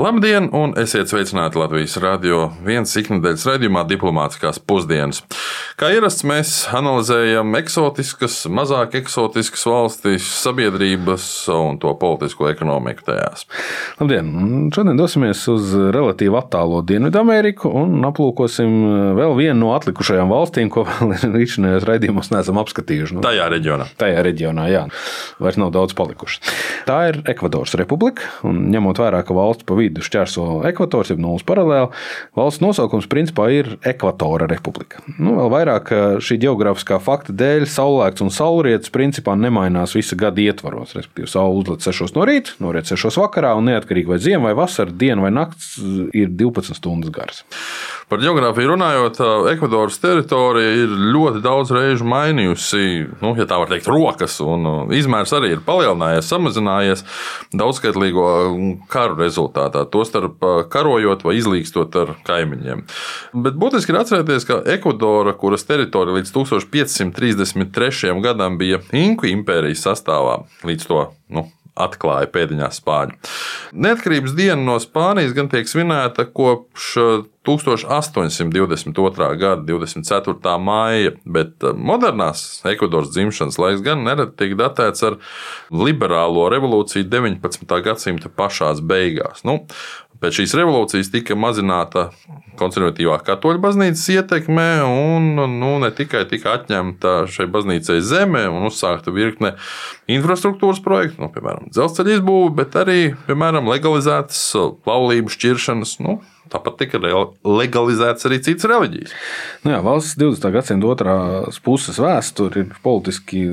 Labdien, un esiet sveicināti Latvijas radio viens ikdienas raidījumā Diplomātiskās pusdienas. Kā ierasts, mēs analizējam eksotiskas, mazāk eksotiskas valstis, sabiedrības un to politisko ekonomiku tajās. Labdien! Šodien dosimies uz relatīvi attālo Dienvidameriku un aplūkosim vēl vienu no atlikušajām valstīm, ko vēl līdzinājos raidījumos neesam apskatījuši. Nu, tajā reģionā. Tajā reģionā, jā. Vairs nav daudz palikuši. Tā ir Ekvadoras republika, un ņemot vērā, ka valsts pa vidu šķērso ekvators, jeb nulles paralēli. Valsts nosaukums principā ir Ekvatora republika. Nu, vēl vairāk šī geogrāfiskā fakta dēļ saulēkts un saulrietis principā nemainās visa gada ietvaros. Respektīvi, saule uzlec 6 no rīta, noriet 6 vakarā, un neatkarīgi vai ziema vai vasara, diena vai nakts ir 12 stundas garas. Par geogrāfiju runājot, Ekvadoras teritorija ir ļoti daudz reižu mainījusi, nu, ja tā var teikt, rokas, un izmērs arī ir palielinājies, samazinājies daudzskaitlīgo karu rezultātā, tostarp karojot vai izlīgstot ar kaimiņiem. Bet būtiski ir atcerēties, ka Ekvadora, kuras teritorija līdz 1533. gadam bija Inku impērijas sastāvā, līdz to nu, atklāja pēdiņās spāņi. Neatkarības diena no Spānijas gan tiek svinēta kopš 1822. gada 24. māja, bet eh, modernās Ekvadoras dzimšanas laiks gan nereti tiek datēts ar liberālo revolūciju 19. gadsimta pašās beigās. Nu, Pēc šīs revolūcijas tika mazināta konservatīvā katoļu baznīcas ietekme, un nu, ne tikai tika atņemta šai baznīcai zeme un uzsākta virkne infrastruktūras projektu, nu, piemēram, dzelzceļa izbūve, bet arī, piemēram, legalizētas laulību šķiršanas. Nu, Tāpat tika legalizēts arī citas reliģijas. Nu jā, valsts 20. gadsimta otrās puses vēsture ir politiski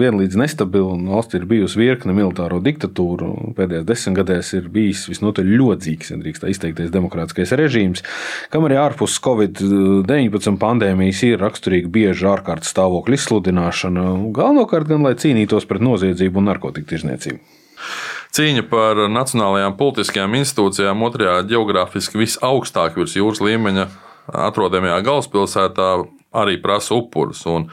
vienlīdz nestabila, valsts ir bijusi virkne militāro diktatūru. Pēdējās desmitgadēs ir bijis visnotaļ ļodzīgs, ja drīkst izteikties, demokrātiskais režīms, kam arī ārpus Covid-19 pandēmijas ir raksturīga bieža ārkārtas stāvokļa izsludināšana, galvenokārt gan lai cīnītos pret noziedzību un narkotiku tirzniecību. Cīņa par nacionālajām politiskajām institūcijām otrajā geogrāfiski visaugstāk virs jūras līmeņa atrodamajā galvaspilsētā arī prasa upurus. Un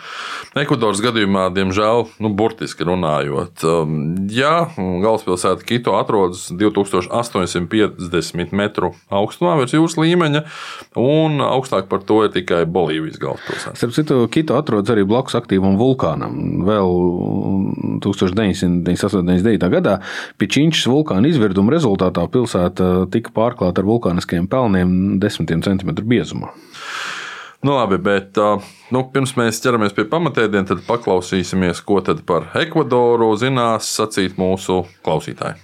Ekvadoras gadījumā, diemžēl, nu, burtiski runājot, um, ja galvaspilsēta Kito atrodas 2850 metru augstumā virs jūras līmeņa, un augstāk par to ir tikai Bolīvijas galvaspilsēta. Starp citu, Kito atrodas arī blakus aktīvam vulkānam. Vēl 1999. gadā Pičīņšas vulkāna izvirduma rezultātā pilsēta tika pārklāta ar vulkāniskiem pelniem desmitiem centimetru biezumā. Nu, labi, bet nu, pirms mēs ķeramies pie pamatēdieniem, tad paklausīsimies, ko tad par Ekvadoru zinās sacīt mūsu klausītāji.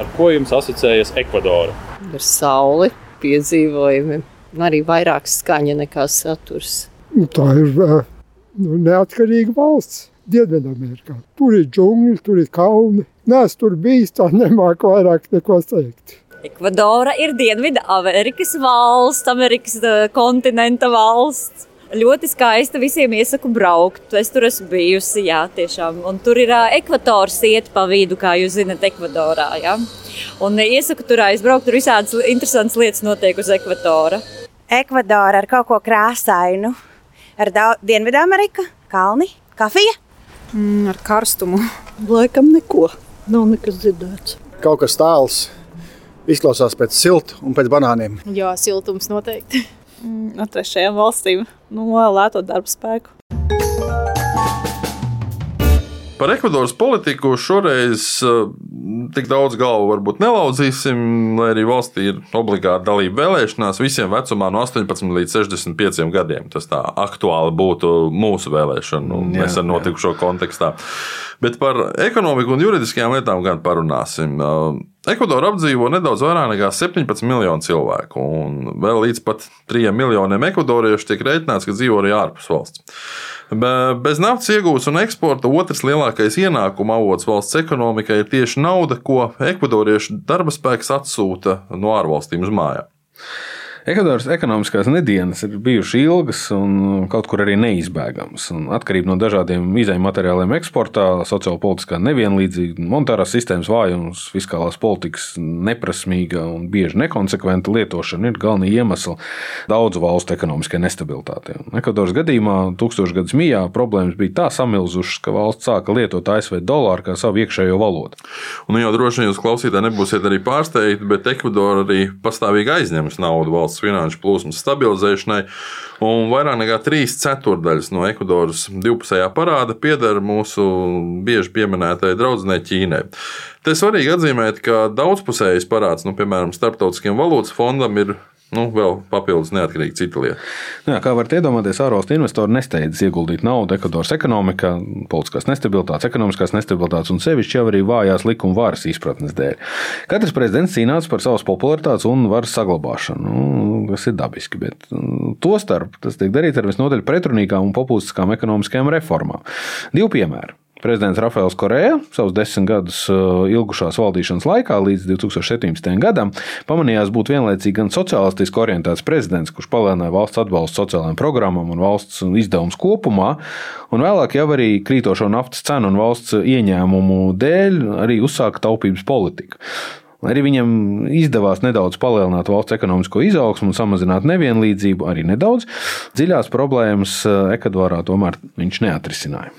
Ar ko jums asociējas Ekvadora? Ar sauli, piedzīvojumiem, arī vairāk skaņa nekā saturs. Nu, tā ir nu, neatkarīga valsts. Dienvidamerikā. Tur ir džungļi, tur ir kalni. Nē, es tur biju, tā nemāku vairāk neko teikt. Ekvadora ir Dienvidu Amerikas valsts, Amerikas uh, kontinenta valsts. Ļoti skaista. Visiem iesaku braukt. Es tur esmu bijusi. Jā, tiešām. Un tur ir uh, ekvators iet pa vidu, kā jūs zinat, Ekvadorā. Jā. Un iesaku tur aizbraukt. Tur visādas interesantas lietas notiek uz ekvatora. Ekvadora ar kaut ko krāsainu. Ar Dienvidamerika, kalni, kafija. Mm, ar karstumu. Laikam neko. Nav nekas dzirdēts. Kaut kas tāls izklausās pēc silta un pēc banāniem. Jā, siltums noteikti. Mm, no trešajām valstīm, no lēto darba spēku. Par Ekvadoras politiku šoreiz uh, tik daudz galvu varbūt nelauzīsim, lai arī valstī ir obligāta dalība vēlēšanās visiem vecumā no 18 līdz 65 gadiem. Tas tā aktuāli būtu mūsu vēlēšanu nesen notikušo kontekstā. Bet par ekonomiku un juridiskajām lietām gan parunāsim. Ekvadora apdzīvo nedaudz vairāk nekā 17 miljonu cilvēku, un vēl līdz pat 3 miljoniem ekvadoriešu tiek rēķināts, ka dzīvo arī ārpus valsts. Bez naftas iegūšanas un eksporta otrs lielākais ienākuma avots valsts ekonomikai ir tieši nauda, ko ekvadoriešu darba spēks atsūta no ārvalstīm uz mājām. Ekvadoras ekonomiskās nedēļas ir bijušas ilgas un kaut kur arī neizbēgamas. Atkarība no dažādiem izējuma materiāliem eksportā, sociālpolitiskā nevienlīdzība, monetārās sistēmas vājums, fiskālās politikas neprasmīga un bieži nekonsekventa lietošana ir galvenie iemesli daudzu valstu ekonomiskajai nestabilitātei. Ekvadoras gadījumā tūkstošgadus mijā problēmas bija tā samilzušas, ka valsts sāka lietot ASV dolāru kā savu iekšējo valodu. Un jau droši vien jūs klausītāji nebūsiet arī pārsteigti, bet Ekvadora arī pastāvīgi aizņems naudu valsts finanšu plūsmas stabilizēšanai. Un vairāk nekā trīs ceturdaļas no Ekvadoras divpusējā parāda pieder mūsu bieži pieminētajai draudzenei Ķīnai. Te svarīgi atzīmēt, ka daudzpusējs parāds, nu, piemēram, Starptautiskiem valūtas fondam, ir Nu, vēl papildus neatkarīgi cita lieta. Nu jā, kā varat iedomāties, ārvalstu investori nesteidzas ieguldīt naudu Ekvadoras ekonomikā, politiskās nestabilitātes, ekonomiskās nestabilitātes un sevišķi jau arī vājās likuma varas izpratnes dēļ. Katrs prezidents cīnās par savas popularitātes un varas saglabāšanu, nu, kas ir dabiski, bet nu, tostarp tas tiek darīts ar visnotaļ pretrunīgām un populistiskām ekonomiskajām reformām. Divi piemēri. Prezidents Rafaels Koreja savus desmit gadus uh, ilgušās valdīšanas laikā, līdz 2017. gadam, pamanījās būt vienlaicīgi gan sociālistiski orientēts prezidents, kurš palielināja valsts atbalstu sociālajām programmām un valsts izdevumus kopumā, un vēlāk jau arī krītošo naftas cenu un valsts ieņēmumu dēļ arī uzsāka taupības politiku. Arī viņam izdevās nedaudz palielināt valsts ekonomisko izaugsmu un samazināt nevienlīdzību, arī nedaudz, dziļās problēmas uh, Ekvadorā tomēr viņš neatrisināja.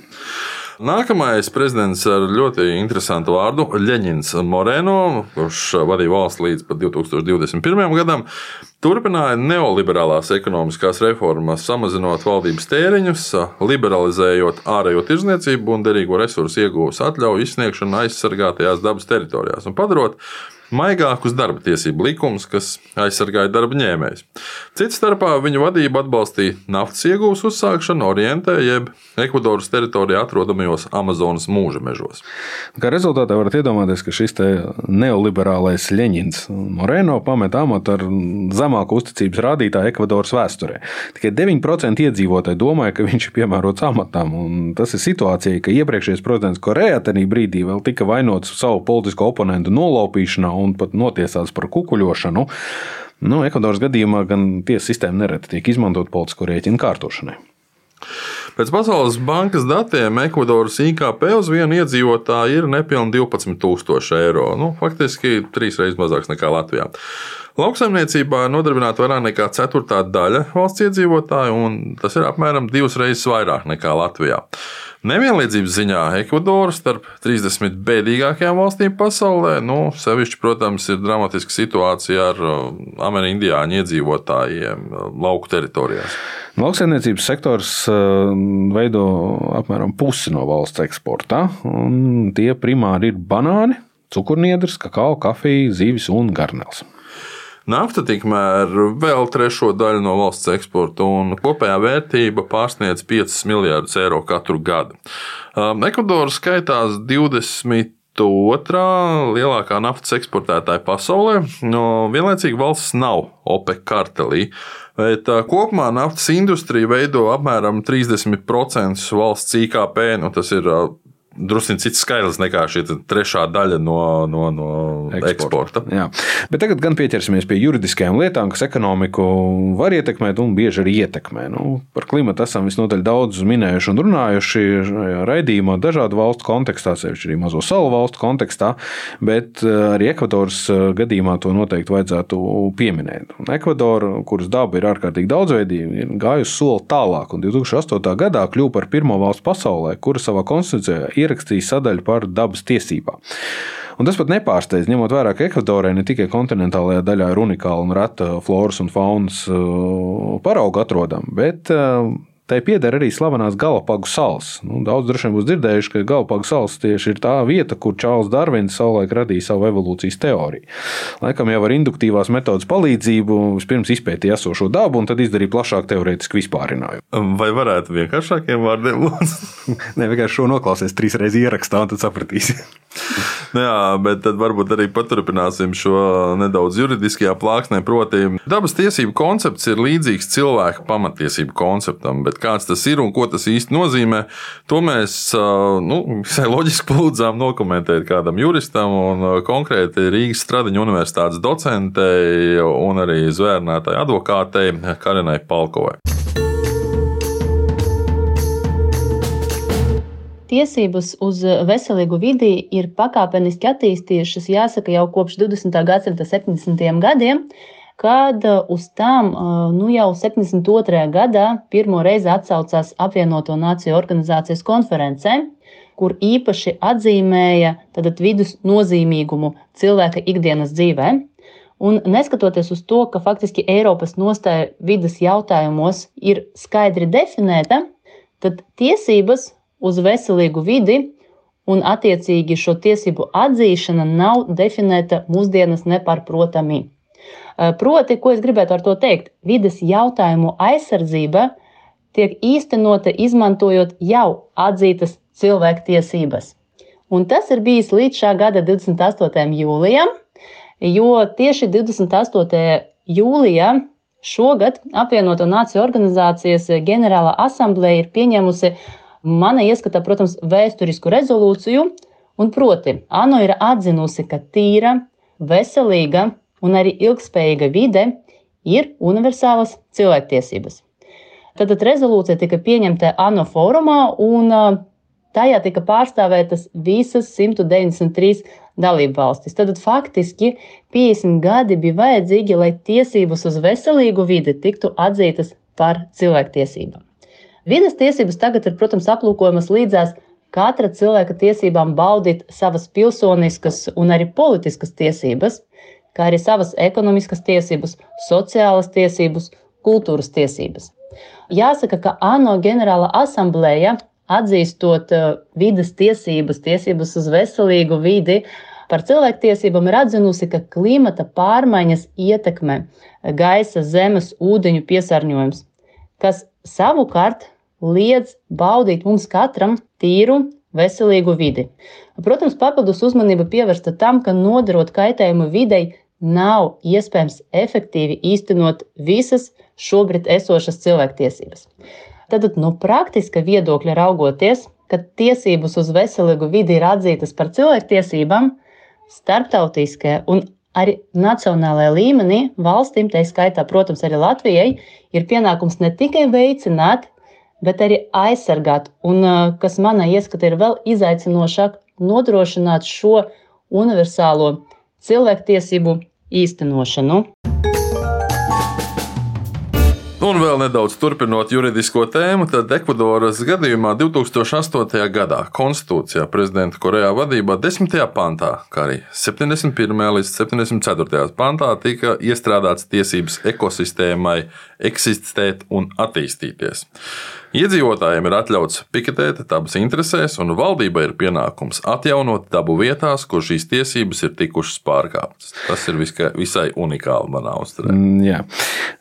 Nākamais prezidents ar ļoti interesantu vārdu - Leņņņins Moreno, kurš vadīja valsts līdz 2021. gadam. Turpināja neoliberālās ekonomiskās reformas, samazinot valdības tēriņus, liberalizējot ārējo tirzniecību un derīgo resursu iegūs atļauju izsniegšanu aizsargātajās dabas teritorijās un padarot maigākus darba tiesību likumus, kas aizsargāja darba ņēmējus. Cits starpā viņa vadība atbalstīja naftas iegūs uzsākšanu Orientē, jeb Ekvadoras teritorijā atrodamajos Amazonas mūža mežos. Kā rezultātā varat iedomāties, ka šis neoliberālais Leņņņins Moreno pamet amatu ar zemāku uzticības rādītāju Ekvadoras vēsturē. Tikai 9% iedzīvotāji domāja, ka viņš ir piemērots amatam. Tas ir situācija, ka iepriekšējais prezidents Korejā tajā brīdī vēl tika vainots savu politisko oponentu nolaupīšanā un pat notiesāts par kukuļošanu. Nu, Ekvadoras gadījumā gan tiesu sistēma nereti tiek izmantot politisko rēķinu kārtošanai. Pēc Pasaules bankas datiem Ekvadoras IKP uz vienu iedzīvotāju ir nepilnīgi 12,000 eiro. Nu, faktiski trīs reizes mazāks nekā Latvijā. Lauksaimniecībā nodarbināta vairāk nekā ceturtā daļa valsts iedzīvotāju, un tas ir apmēram divas reizes vairāk nekā Latvijā. Nevienlīdzības ziņā Ekvadora starp 30 bēdīgākajām valstīm pasaulē, nu, sevišķi, protams, ir dramatiska situācija ar amerikāņu iedzīvotājiem lauku teritorijās. Lauksaimniecības sektors veido apmēram pusi no valsts eksporta. Tie primāri ir banāni, cukurniedrs, kakao, kafija, zīvis un garnēls. Nafta tikmēr vēl trešo daļu no valsts eksporta, un kopējā vērtība pārsniedz 5 miljardus eiro katru gadu. Um, Ekvadora skaitās 20 otrā lielākā naftas eksportētāja pasaulē. No vienlaicīgi valsts nav OPEC kartelī. Bet kopumā naftas industrija veido apmēram 30% valsts IKP. Nu, tas ir drusku cits skaidrs nekā šī trešā daļa no, no, no eksporta. eksporta. Jā. Bet tagad gan pieķersimies pie juridiskajām lietām, kas ekonomiku var ietekmēt un bieži arī ietekmē. Nu, par klimatu esam visnotaļ daudz minējuši un runājuši raidījumā, dažādu valstu kontekstā, sevišķi arī mazo salu valstu kontekstā, bet eh, arī Ekvadoras eh, gadījumā to noteikti vajadzētu pieminēt. Ekvadora, kuras daba ir ārkārtīgi daudzveidīga, ir gājusi soli tālāk un 2008. gadā kļuva par pirmo valstu pasaulē, kura savā konstitūcijā ierakstīja sadaļu par dabas tiesībām. Un tas pat nepārsteidz, ņemot vērā, ka Ekvadorai ne tikai kontinentālajā daļā ir unikāla un reta floras un faunas uh, parauga atrodama, bet uh, Tai pieder arī slavenās Galapagu salas. Nu, daudz droši vien būs dzirdējuši, ka Galapagu salas tieši ir tā vieta, kur Čārls Darvins savulaik radīja savu evolūcijas teoriju. Laikam jau ar induktīvās metodas palīdzību vispirms izpētīja esošo dabu un tad izdarīja plašāku teorētisku vispārinājumu. Vai varētu vienkāršākiem vārdiem lūdzu? Nē, vienkārši šo noklausies trīs reizes ierakstā un tad sapratīsi. Nu jā, bet tad varbūt arī paturpināsim šo nedaudz juridiskajā plāksnē. Proti, dabas tiesību koncepts ir līdzīgs cilvēka pamatiesību konceptam, bet kāds tas ir un ko tas īsti nozīmē, to mēs nu, visai loģiski lūdzām nokomentēt kādam juristam un konkrēti Rīgas Stradiņa universitātes docentei un arī zvērnētai advokātei Karinai Palkovai. Tiesības uz veselīgu vidi ir pakāpeniski attīstījušas, jāsaka, jau kopš 20. gadsimta 70. gadiem, kad uz tām nu, jau 72. gadā pirmo reizi atsaucās apvienoto nāciju organizācijas konferencē, kur īpaši atzīmēja vidus nozīmīgumu cilvēka ikdienas dzīvē. Un neskatoties uz to, ka faktiski Eiropas nostāja vidas jautājumos ir skaidri definēta, tad tiesības uz veselīgu vidi, un attiecīgi šo tiesību atzīšana nav definēta mūsdienas nepārprotami. Proti, ko es gribētu ar to teikt? Vides jautājumu aizsardzība tiek īstenota izmantojot jau atzītas cilvēktiesības. Un tas ir bijis līdz šā gada 28. jūlijam, jo tieši 28. jūlijā šogad apvienoto nāciju organizācijas ģenerālā asambleja ir pieņēmusi mana ieskatā, protams, vēsturisku rezolūciju, un proti, ANO ir atzinusi, ka tīra, veselīga un arī ilgspējīga vide ir universālas cilvēktiesības. Tad rezolūcija tika pieņemta ANO fórumā, un tajā tika pārstāvētas visas 193 dalību valstis. Tad faktiski 50 gadi bija vajadzīgi, lai tiesības uz veselīgu vidi tiktu atzītas par cilvēktiesībām. Vides tiesības tagad ir, protams, aplūkojamas līdzās katra cilvēka tiesībām baudīt savas pilsoniskas un arī politiskas tiesības, kā arī savas ekonomiskas tiesības, sociālas tiesības, kultūras tiesības. Jāsaka, ka ANO ģenerāla asambleja atzīstot uh, vidas tiesības, tiesības uz veselīgu vidi, par cilvēktiesībām ir atzinusi, ka klimata pārmaiņas ietekmē gaisa, zemes, ūdeņu piesārņojums, kas savukārt liedz baudīt mums katram tīru, veselīgu vidi. Protams, papildus uzmanība pievērsta tam, ka nodarot kaitējumu videi nav iespējams efektīvi īstenot visas šobrīd esošas cilvēktiesības. Tad no praktiska viedokļa raugoties, ka tiesības uz veselīgu vidi ir atzītas par cilvēktiesībām, starptautiskajā un arī nacionālajā līmenī valstīm, tā skaitā, protams, arī Latvijai, ir pienākums ne tikai veicināt bet arī aizsargāt. Un kas manā ieskatā ir vēl izaicinošāk, nodrošināt šo universālo cilvēktiesību īstenošanu. Un vēl nedaudz turpinot juridisko tēmu, tad Ekvadoras gadījumā 2008. gadā konstitūcijā prezidenta Korejā vadībā 10. pantā, kā arī 71. līdz 74. pantā, tika iestrādāts tiesības ekosistēmai eksistēt un attīstīties. Iedzīvotājiem ir atļauts piketēt dabas interesēs, un valdībai ir pienākums atjaunot dabu vietās, kur šīs tiesības ir tikušas pārkāptas. Tas ir viskai, visai unikāli manā uzturē. Mm, jā,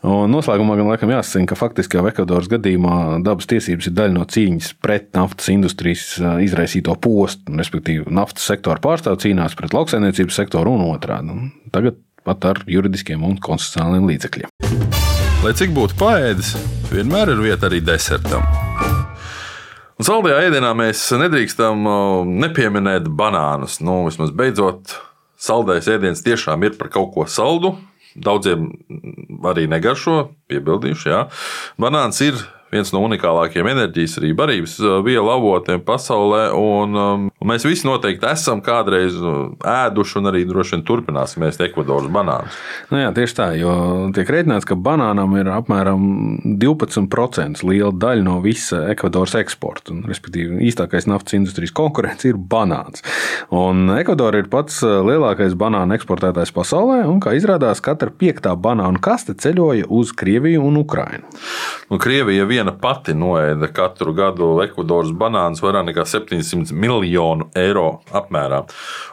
un noslēgumā gan laikam jāsaka, ka faktiski jau Ekvadoras gadījumā dabas tiesības ir daļa no cīņas pret naftas industrijas izraisīto postu, respektīvi naftas sektora pārstāvji cīnās pret lauksaimniecības sektoru un otrādi. Tagad pat ar juridiskiem un konstitucionāliem līdzekļiem. Lai cik būtu paēdis, vienmēr ir vieta arī desertam. Un saldajā ēdienā mēs nedrīkstam nepieminēt banānus. Nu, vismaz beidzot, saldais ēdiens tiešām ir par kaut ko saldu. Daudziem arī negaršo, piebildīšu, jā. Banāns ir viens no unikālākajiem enerģijas arī barības vielu avotiem pasaulē. Un, um, un mēs visi noteikti esam kādreiz uh, ēduši un arī droši vien turpināsim ēst Ekvadoras banānus. Nu jā, tieši tā, jo tiek rēķināts, ka banānam ir apmēram 12% liela daļa no visa Ekvadoras eksporta. Un, respektīvi, īstākais naftas industrijas konkurents ir banāns. Un Ekvadora ir pats uh, lielākais banānu eksportētājs pasaulē, un kā izrādās, katra piektā banānu kaste ceļoja uz Krieviju un Ukrainu. Nu, Krievija viena pati noēda katru gadu Ekvadoras banānus vairāk nekā 700 miljonu eiro apmērā.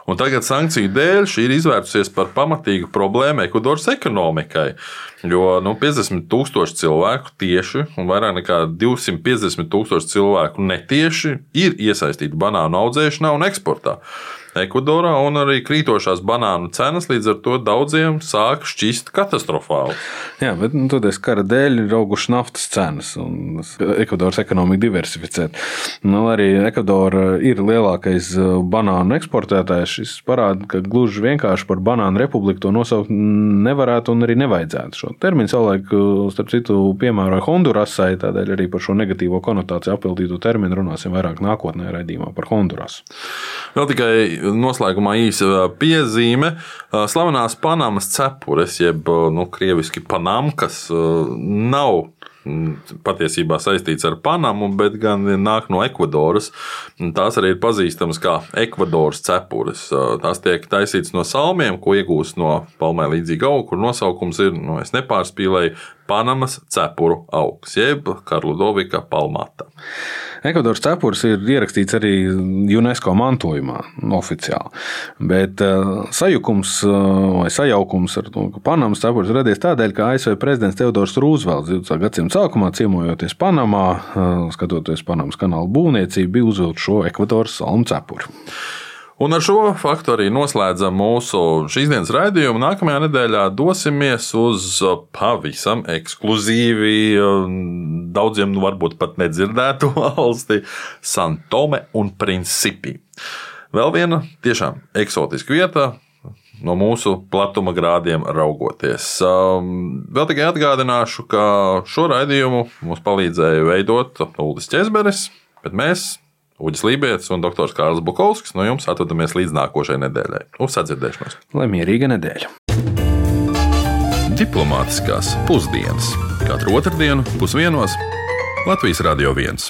Un tagad sankciju dēļ šī ir izvērtusies par pamatīgu problēmu Ekvadoras ekonomikai. Jo nu, 50 tūkstoši cilvēku tieši un vairāk nekā 250 tūkstoši cilvēku netieši ir iesaistīti banānu audzēšanā un eksportā. Ekvadorā, un arī krītošās banānu cenas līdz ar to daudziem sāk šķist katastrofāli. Jā, bet nu, toties kara dēļ ir augušas naftas cenas un Ekvadoras ekonomika diversificēt. Nu, arī Ekvadora ir lielākais uh, banānu eksportētājs. Šis parāda, ka gluži vienkārši par banānu republiku to nosaukt nevarētu un arī nevajadzētu. Šo terminu savulaik, uh, starp citu, piemēroja Hondurasai, tādēļ arī par šo negatīvo konotāciju apveltīto terminu runāsim vairāk nākotnē raidījumā par Hondurasu. Vēl tikai noslēgumā īsa piezīme. Slavenās Panamas cepures, jeb nu, krieviski panamkas, nav patiesībā saistīts ar Panamu, bet gan nāk no Ekvadoras. Tās arī ir pazīstamas kā Ekvadoras cepures. Tās tiek taisītas no salmiem, ko iegūst no palmē līdzīga auga, kur nosaukums ir, nu, es nepārspīlēju, Panamas cepuru augs, jeb Karludovika palmāta. Ekvadoras cepures ir ierakstīts arī UNESCO mantojumā, oficiāli. Bet uh, sajukums uh, vai sajaukums ar to, ka Panamas cepures radies tādēļ, ka ASV prezidents Teodors Rūzvelts 20. gadsimta sākumā, ciemojoties Panamā, uh, skatoties Panamas kanāla būvniecību, bija uzvilcis šo Ekvadoras salmu cepuri. Un ar šo faktu arī noslēdzam mūsu šīs dienas raidījumu. Nākamajā nedēļā dosimies uz pavisam ekskluzīvi, daudziem nu, varbūt pat nedzirdētu valsti, Santome un Principi. Vēl viena tiešām eksotiska vieta, no mūsu platuma grādiem raugoties. Vēl tikai atgādināšu, ka šo raidījumu mums palīdzēja veidot Uldis Česberis, bet mēs Uģis Lībijams un dr. Kārls Bukovskis no jums atvadamies līdz nākošajai nedēļai. Uz sadzirdēšanos! Lai mierīga nedēļa! Diplomātiskās pusdienas katru otrdienu pusdienos Latvijas Radio 1.